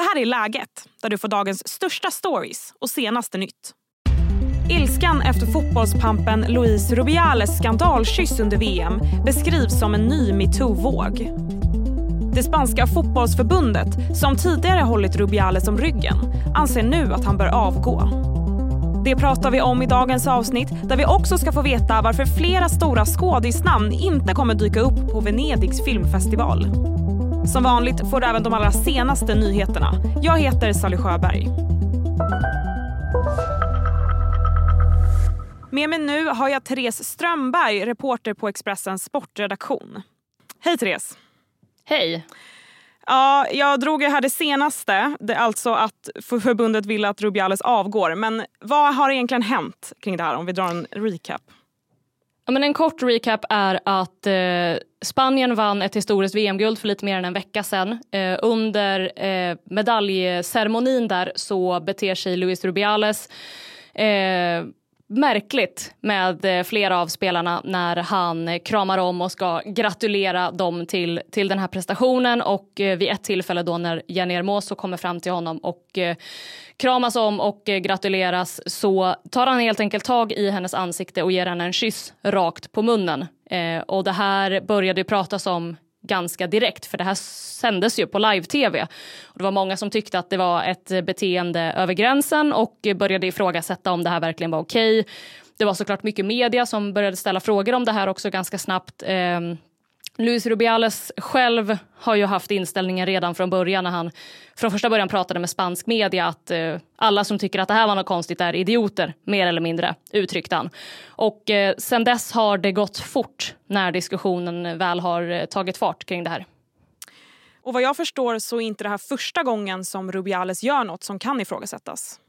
Det här är Läget, där du får dagens största stories och senaste nytt. Ilskan efter fotbollspampen Luis Rubiales skandalkyss under VM beskrivs som en ny metoo-våg. Det spanska fotbollsförbundet, som tidigare hållit Rubiales om ryggen, anser nu att han bör avgå. Det pratar vi om i dagens avsnitt där vi också ska få veta varför flera stora skådisnamn inte kommer dyka upp på Venedigs filmfestival. Som vanligt får du även de allra senaste nyheterna. Jag heter Sally Sjöberg. Med mig nu har jag Therese Strömberg, reporter på Expressens sportredaktion. Hej Therese! Hej! Ja, jag drog ju här det senaste, det alltså att förbundet vill att Rubiales avgår. Men vad har egentligen hänt kring det här om vi drar en recap? Ja, men en kort recap är att eh, Spanien vann ett historiskt VM-guld för lite mer än en vecka sedan. Eh, under eh, medaljceremonin där så beter sig Luis Rubiales eh, märkligt med eh, flera av spelarna när han kramar om och ska gratulera dem till, till den här prestationen och eh, vid ett tillfälle då när Jenny Hermoso kommer fram till honom och eh, kramas om och gratuleras så tar han helt enkelt tag i hennes ansikte och ger henne en kyss rakt på munnen. och det här började ju pratas om ganska direkt för det här sändes ju på live-tv. Och det var många som tyckte att det var ett beteende över gränsen och började ifrågasätta om det här verkligen var okej. Okay. Det var såklart mycket media som började ställa frågor om det här också ganska snabbt. Ehm, Luis Rubiales själv har ju haft inställningen redan från början när han från första början pratade med spansk media att eh, alla som tycker att det här var något konstigt är idioter, mer eller mindre, uttryckte han. Och eh, sen dess har det gått fort när diskussionen väl har eh, tagit fart kring det här. Och vad jag förstår så är inte det här första gången som Rubiales gör något som kan ifrågasättas.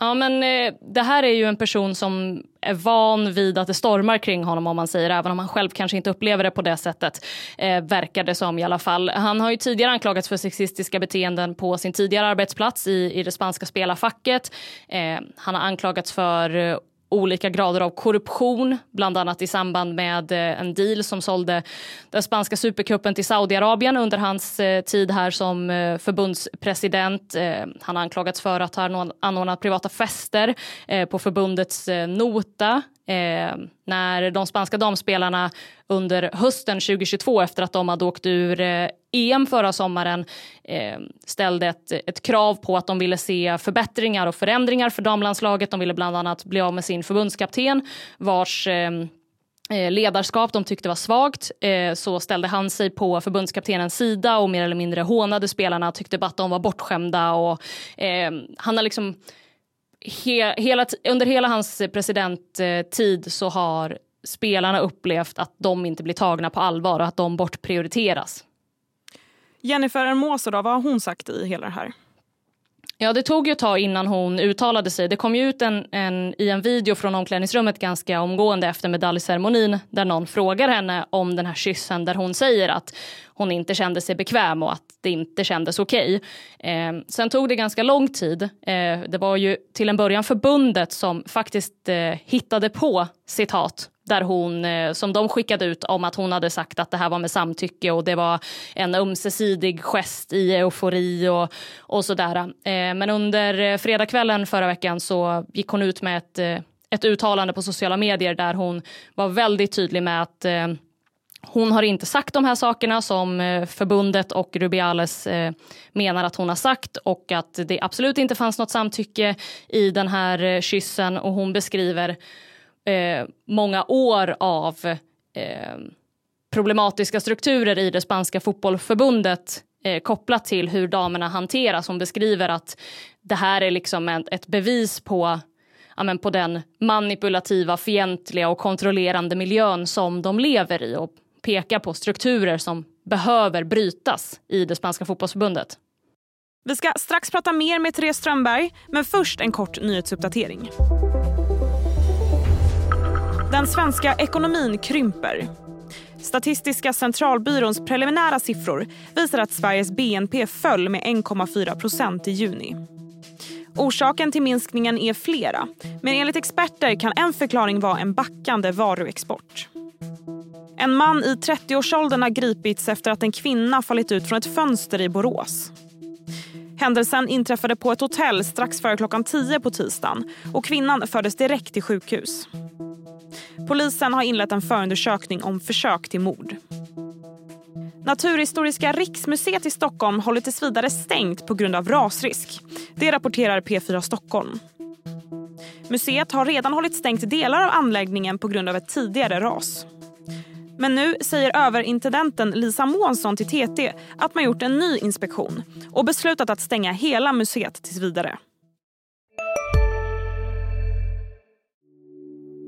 Ja, men eh, det här är ju en person som är van vid att det stormar kring honom om man säger, även om han själv kanske inte upplever det på det sättet, eh, verkar det som i alla fall. Han har ju tidigare anklagats för sexistiska beteenden på sin tidigare arbetsplats i, i det spanska spelarfacket. Eh, han har anklagats för eh, olika grader av korruption, bland annat i samband med eh, en deal som sålde den spanska supercupen till Saudiarabien under hans eh, tid här som eh, förbundspresident. Han har anklagats för att ha anordnat privata fester på förbundets nota när de spanska damspelarna under hösten 2022 efter att de hade åkt ur EM förra sommaren eh, ställde ett, ett krav på att de ville se förbättringar och förändringar för damlandslaget. De ville bland annat bli av med sin förbundskapten vars eh, eh, ledarskap de tyckte var svagt eh, så ställde han sig på förbundskaptenens sida och mer eller mindre hånade spelarna, tyckte bara att de var bortskämda och eh, han har liksom he, hela, under hela hans presidenttid så har spelarna upplevt att de inte blir tagna på allvar och att de bortprioriteras. Jennifer Hermoso, då, vad har hon sagt i hela det här? Ja, det tog ju ett tag innan hon uttalade sig. Det kom ju ut en, en, i en video från omklädningsrummet ganska omgående efter medaljceremonin där någon frågar henne om den här kyssen där hon säger att hon inte kände sig bekväm och att det inte kändes okej. Okay. Eh, sen tog det ganska lång tid. Eh, det var ju till en början förbundet som faktiskt eh, hittade på citat där hon, eh, som de skickade ut om att hon hade sagt att det här var med samtycke och det var en ömsesidig gest i eufori och, och sådär. Eh, men under eh, fredagskvällen förra veckan så gick hon ut med ett, ett uttalande på sociala medier där hon var väldigt tydlig med att hon har inte sagt de här sakerna som förbundet och Rubiales menar att hon har sagt och att det absolut inte fanns något samtycke i den här kyssen och hon beskriver eh, många år av eh, problematiska strukturer i det spanska fotbollförbundet eh, kopplat till hur damerna hanteras. Hon beskriver att det här är liksom ett, ett bevis på ja, men på den manipulativa, fientliga och kontrollerande miljön som de lever i och pekar på strukturer som behöver brytas i det spanska fotbollsförbundet. Vi ska strax prata mer med Therese Strömberg, men först en kort nyhetsuppdatering. Den svenska ekonomin krymper. Statistiska centralbyråns preliminära siffror visar att Sveriges BNP föll med 1,4% i juni. Orsaken till minskningen är flera, men enligt experter kan en förklaring vara en backande varuexport. En man i 30-årsåldern har gripits efter att en kvinna fallit ut från ett fönster i Borås. Händelsen inträffade på ett hotell strax före klockan 10 på tisdagen och kvinnan fördes direkt till sjukhus. Polisen har inlett en förundersökning om försök till mord. Naturhistoriska riksmuseet i Stockholm håller tills vidare stängt på grund av rasrisk. Det rapporterar P4 Stockholm. Museet har redan hållit stängt delar av anläggningen på grund av ett tidigare ras. Men nu säger överintendenten Lisa Månsson till TT att man gjort en ny inspektion och beslutat att stänga hela museet tills vidare.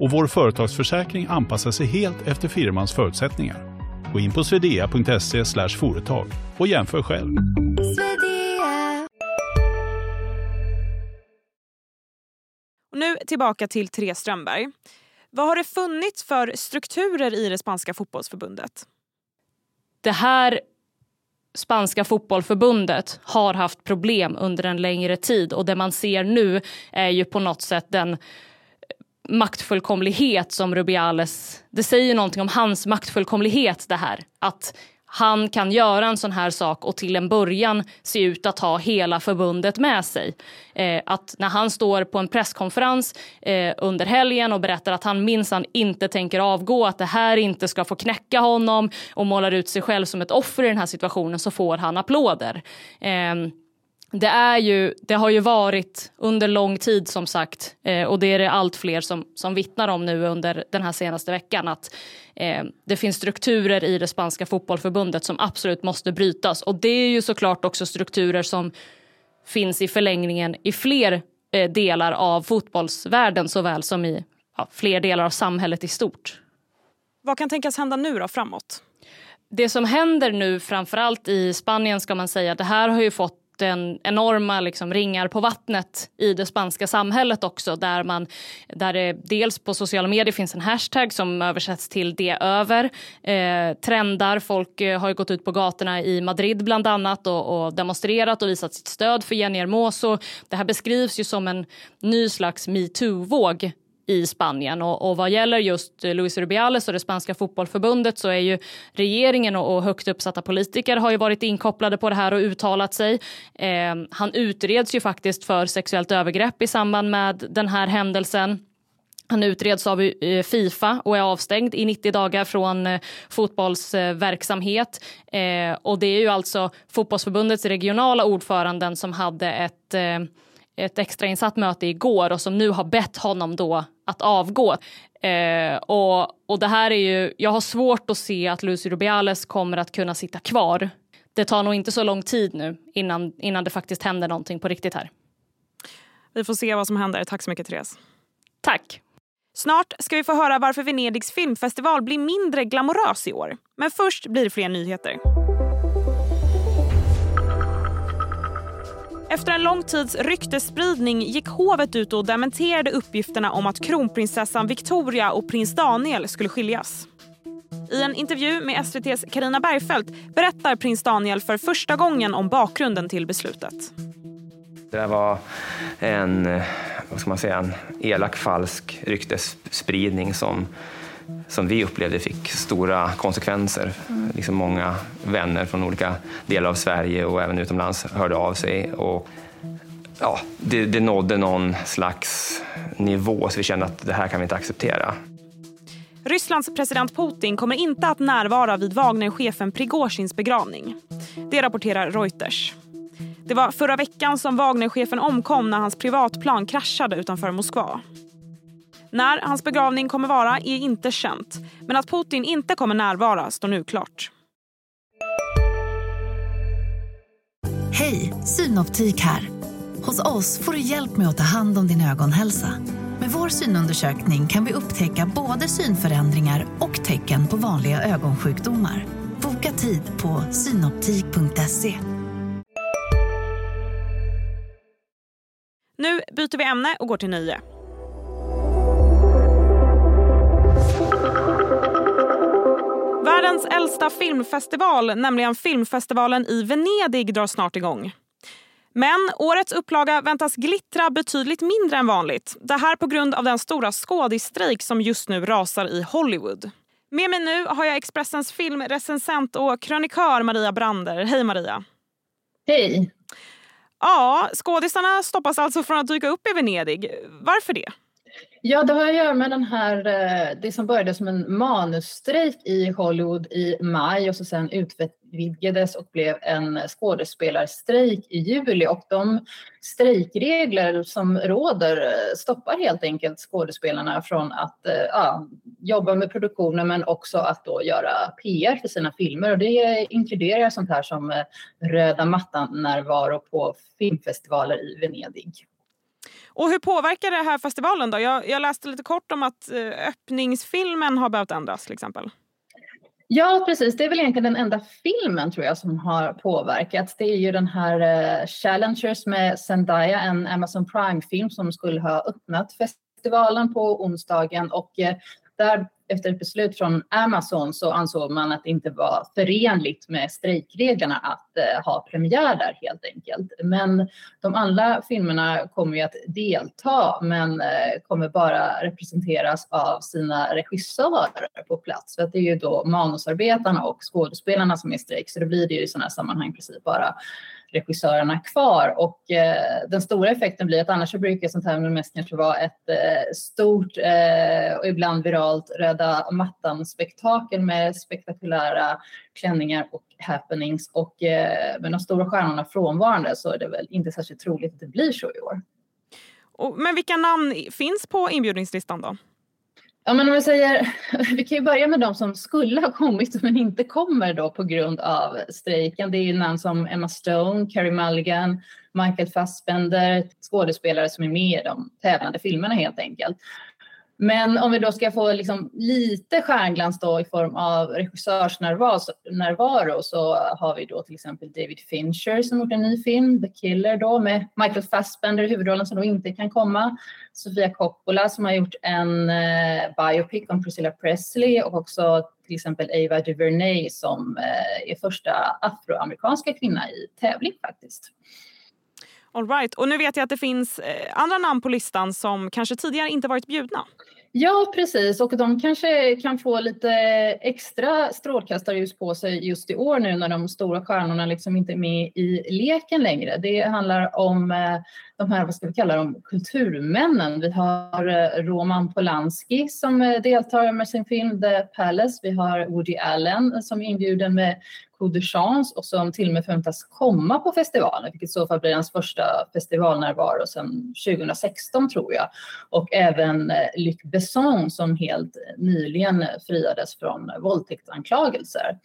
och vår företagsförsäkring anpassar sig helt efter firmans förutsättningar. Gå in på swedea.se företag och jämför själv. Och nu tillbaka till Therese Strömberg. Vad har det funnits för strukturer i det spanska fotbollsförbundet? Det här spanska fotbollförbundet har haft problem under en längre tid och det man ser nu är ju på något sätt den maktfullkomlighet som Rubiales... Det säger någonting om hans maktfullkomlighet det här. Att han kan göra en sån här sak och till en början se ut att ha hela förbundet med sig. Eh, att när han står på en presskonferens eh, under helgen och berättar att han minsann inte tänker avgå, att det här inte ska få knäcka honom och målar ut sig själv som ett offer i den här situationen så får han applåder. Eh, det, är ju, det har ju varit under lång tid som sagt eh, och det är det allt fler som, som vittnar om nu under den här senaste veckan att eh, det finns strukturer i det spanska fotbollförbundet som absolut måste brytas och det är ju såklart också strukturer som finns i förlängningen i fler eh, delar av fotbollsvärlden såväl som i ja, fler delar av samhället i stort. Vad kan tänkas hända nu då framåt? Det som händer nu framförallt i Spanien ska man säga, det här har ju fått den enorma liksom, ringar på vattnet i det spanska samhället också där man där det dels på sociala medier finns en hashtag som översätts till det över. Eh, trendar, folk eh, har gått ut på gatorna i Madrid bland annat och, och demonstrerat och visat sitt stöd för Jenny Hermoso. Det här beskrivs ju som en ny slags metoo-våg i Spanien. Och, och vad gäller just Luis Rubiales och det spanska fotbollförbundet så är ju regeringen och, och högt uppsatta politiker har ju varit inkopplade på det här och uttalat sig. Eh, han utreds ju faktiskt för sexuellt övergrepp i samband med den här händelsen. Han utreds av eh, Fifa och är avstängd i 90 dagar från eh, fotbollsverksamhet. Eh, och det är ju alltså fotbollsförbundets regionala ordföranden som hade ett eh, ett extrainsatt möte igår och som nu har bett honom då att avgå. Eh, och, och det här är ju, jag har svårt att se att Lucy Rubiales kommer att kunna sitta kvar. Det tar nog inte så lång tid nu innan, innan det faktiskt händer någonting på riktigt här. Vi får se vad som händer. Tack så mycket Therese. Tack. Snart ska vi få höra varför Venedigs filmfestival blir mindre glamorös i år. Men först blir det fler nyheter. Efter en lång tids ryktesspridning gick hovet ut och dementerade uppgifterna om att kronprinsessan Victoria och prins Daniel skulle skiljas. I en intervju med SVTs Karina Bergfeldt berättar prins Daniel för första gången om bakgrunden till beslutet. Det var en, eh, vad ska man säga, en elak, falsk ryktesspridning som som vi upplevde fick stora konsekvenser. Mm. Liksom många vänner från olika delar av Sverige och även utomlands hörde av sig. Och, ja, det, det nådde någon slags nivå så vi kände att det här kan vi inte acceptera. Rysslands president Putin kommer inte att närvara vid Wagnerchefen Prigozjins begravning. Det rapporterar Reuters. Det var förra veckan som Wagnerchefen omkom när hans privatplan kraschade utanför Moskva. När hans begravning kommer vara är inte känt. Men att Putin inte kommer närvara står nu klart. Hej, Synoptik här. Hos oss får du hjälp med att ta hand om din ögonhälsa. Med vår synundersökning kan vi upptäcka både synförändringar och tecken på vanliga ögonsjukdomar. Boka tid på synoptik.se. Nu byter vi ämne och går till nöje. Världens äldsta filmfestival, nämligen filmfestivalen i Venedig, drar snart igång. Men årets upplaga väntas glittra betydligt mindre än vanligt. Det här på grund av den stora skådisstrejk som just nu rasar i Hollywood. Med mig nu har jag Expressens filmrecensent och krönikör Maria Brander. Hej Maria! Hej! Ja, skådisarna stoppas alltså från att dyka upp i Venedig. Varför det? Ja, det har att göra med den här, eh, det som började som en manusstrejk i Hollywood i maj och så sen utvidgades och blev en skådespelarstrejk i juli och de strejkregler som råder eh, stoppar helt enkelt skådespelarna från att eh, ja, jobba med produktionen men också att då göra PR för sina filmer och det inkluderar sånt här som röda mattan-närvaro på filmfestivaler i Venedig. Och hur påverkar det här festivalen då? Jag, jag läste lite kort om att eh, öppningsfilmen har behövt ändras till exempel. Ja, precis. Det är väl egentligen den enda filmen tror jag som har påverkats. Det är ju den här eh, Challengers med Zendaya, en Amazon Prime-film som skulle ha öppnat festivalen på onsdagen och eh, där efter ett beslut från Amazon så ansåg man att det inte var förenligt med strejkreglerna att eh, ha premiär där helt enkelt. Men de andra filmerna kommer ju att delta men eh, kommer bara representeras av sina regissörer på plats. För att det är ju då manusarbetarna och skådespelarna som är i strejk så då blir det ju i sådana här sammanhang precis bara regissörerna kvar. Och eh, den stora effekten blir att annars så brukar sånt här mest kanske vara ett eh, stort eh, och ibland viralt röda mattan-spektakel med spektakulära klänningar och happenings. Och eh, med de stora stjärnorna frånvarande så är det väl inte särskilt troligt att det blir så i år. Men vilka namn finns på inbjudningslistan då? Ja, men om vi säger, vi kan ju börja med de som skulle ha kommit men inte kommer då på grund av strejken. Det är ju namn som Emma Stone, Carey Mulligan, Michael Fassbender, skådespelare som är med i de tävlande filmerna helt enkelt. Men om vi då ska få liksom lite stjärnglans då i form av regissörsnärvaro så har vi då till exempel David Fincher som gjort en ny film, The Killer då med Michael Fassbender i huvudrollen som då inte kan komma. Sofia Coppola som har gjort en eh, biopic om Priscilla Presley och också till exempel Ava DuVernay som eh, är första afroamerikanska kvinna i tävling faktiskt. All right. Och nu vet jag att det finns eh, andra namn på listan som kanske tidigare inte varit bjudna. Ja, precis. Och de kanske kan få lite extra strålkastarljus på sig just i år nu när de stora stjärnorna liksom inte är med i leken längre. Det handlar om eh, de här, vad ska vi kalla dem, kulturmännen. Vi har eh, Roman Polanski som deltar med sin film The Palace. Vi har Woody Allen som är inbjuden med Coup de Chance och som till och med förväntas komma på festivalen, vilket i så fall blir hans första festivalnärvaro sedan 2016 tror jag. Och även eh, Luc Besson som helt nyligen friades från våldtäktsanklagelser.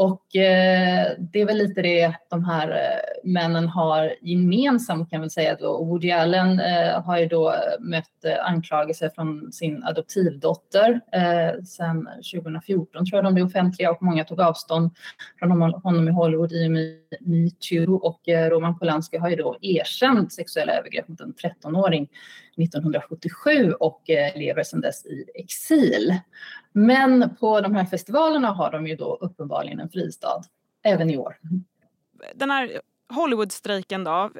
Och eh, det är väl lite det de här eh, männen har gemensamt kan man säga. Då. Woody Allen eh, har ju då eh, mött eh, anklagelser från sin adoptivdotter eh, sedan 2014 tror jag de blev offentliga och många tog avstånd från honom, i Hollywood i och med metoo och eh, Roman Polanski har ju då erkänt sexuella övergrepp mot en 13-åring 1977 och eh, lever sedan dess i exil. Men på de här festivalerna har de ju då uppenbarligen en fristad även i år. Den här Hollywoodstrejken då,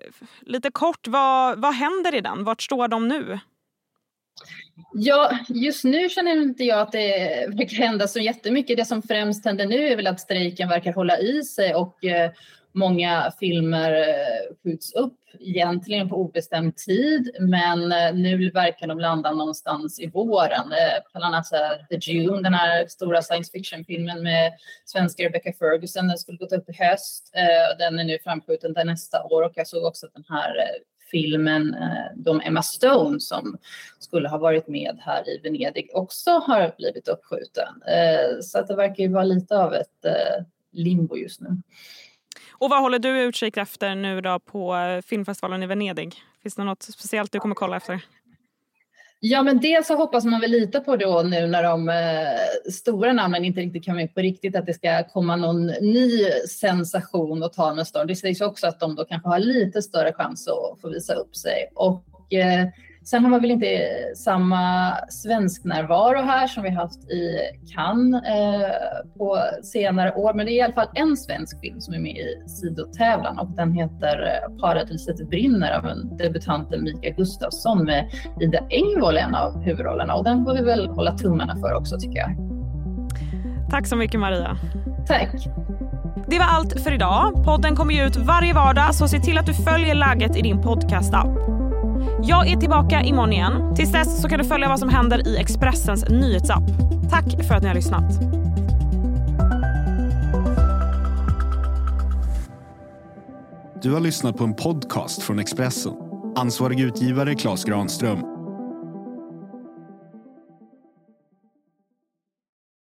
lite kort, vad, vad händer i den? Vart står de nu? Ja, just nu känner inte jag att det verkar hända så jättemycket. Det som främst händer nu är väl att strejken verkar hålla i sig och eh, Många filmer eh, skjuts upp egentligen på obestämd tid, men eh, nu verkar de landa någonstans i våren. Eh, bland annat The Dune, den här stora science fiction-filmen med svenska Rebecca Ferguson, den skulle gått upp i höst. Den är nu framskjuten till nästa år och jag såg också att den här filmen de Emma Stone som skulle ha varit med här i Venedig också har blivit uppskjuten. Så att det verkar ju vara lite av ett limbo just nu. Och vad håller du utkik efter nu då på eh, filmfestivalen i Venedig? Finns det något speciellt du kommer kolla efter? Ja, men dels så hoppas man väl lita på då nu när de eh, stora namnen inte riktigt kan med på riktigt att det ska komma någon ny sensation och ta nästa storm. Det sägs också att de då kanske har lite större chans att få visa upp sig. Och eh, sen har man väl inte samma svensk närvaro här som vi haft i Cannes eh, på senare år. Men det är i alla fall en svensk film som är med i sidotävlan och den heter eh, Paradiset brinner av en debutanten Mika Gustafsson med Ida Engvall en av huvudrollerna och den får vi väl hålla tummarna för också tycker jag. Tack så mycket Maria. Tack. Det var allt för idag. Podden kommer ut varje vardag så se till att du följer läget i din podcastapp. Jag är tillbaka imorgon igen. Tills dess så kan du följa vad som händer i Expressens nyhetsapp. Tack för att ni har lyssnat. Du har lyssnat på en podcast från Expressen. Ansvarig utgivare Klas Granström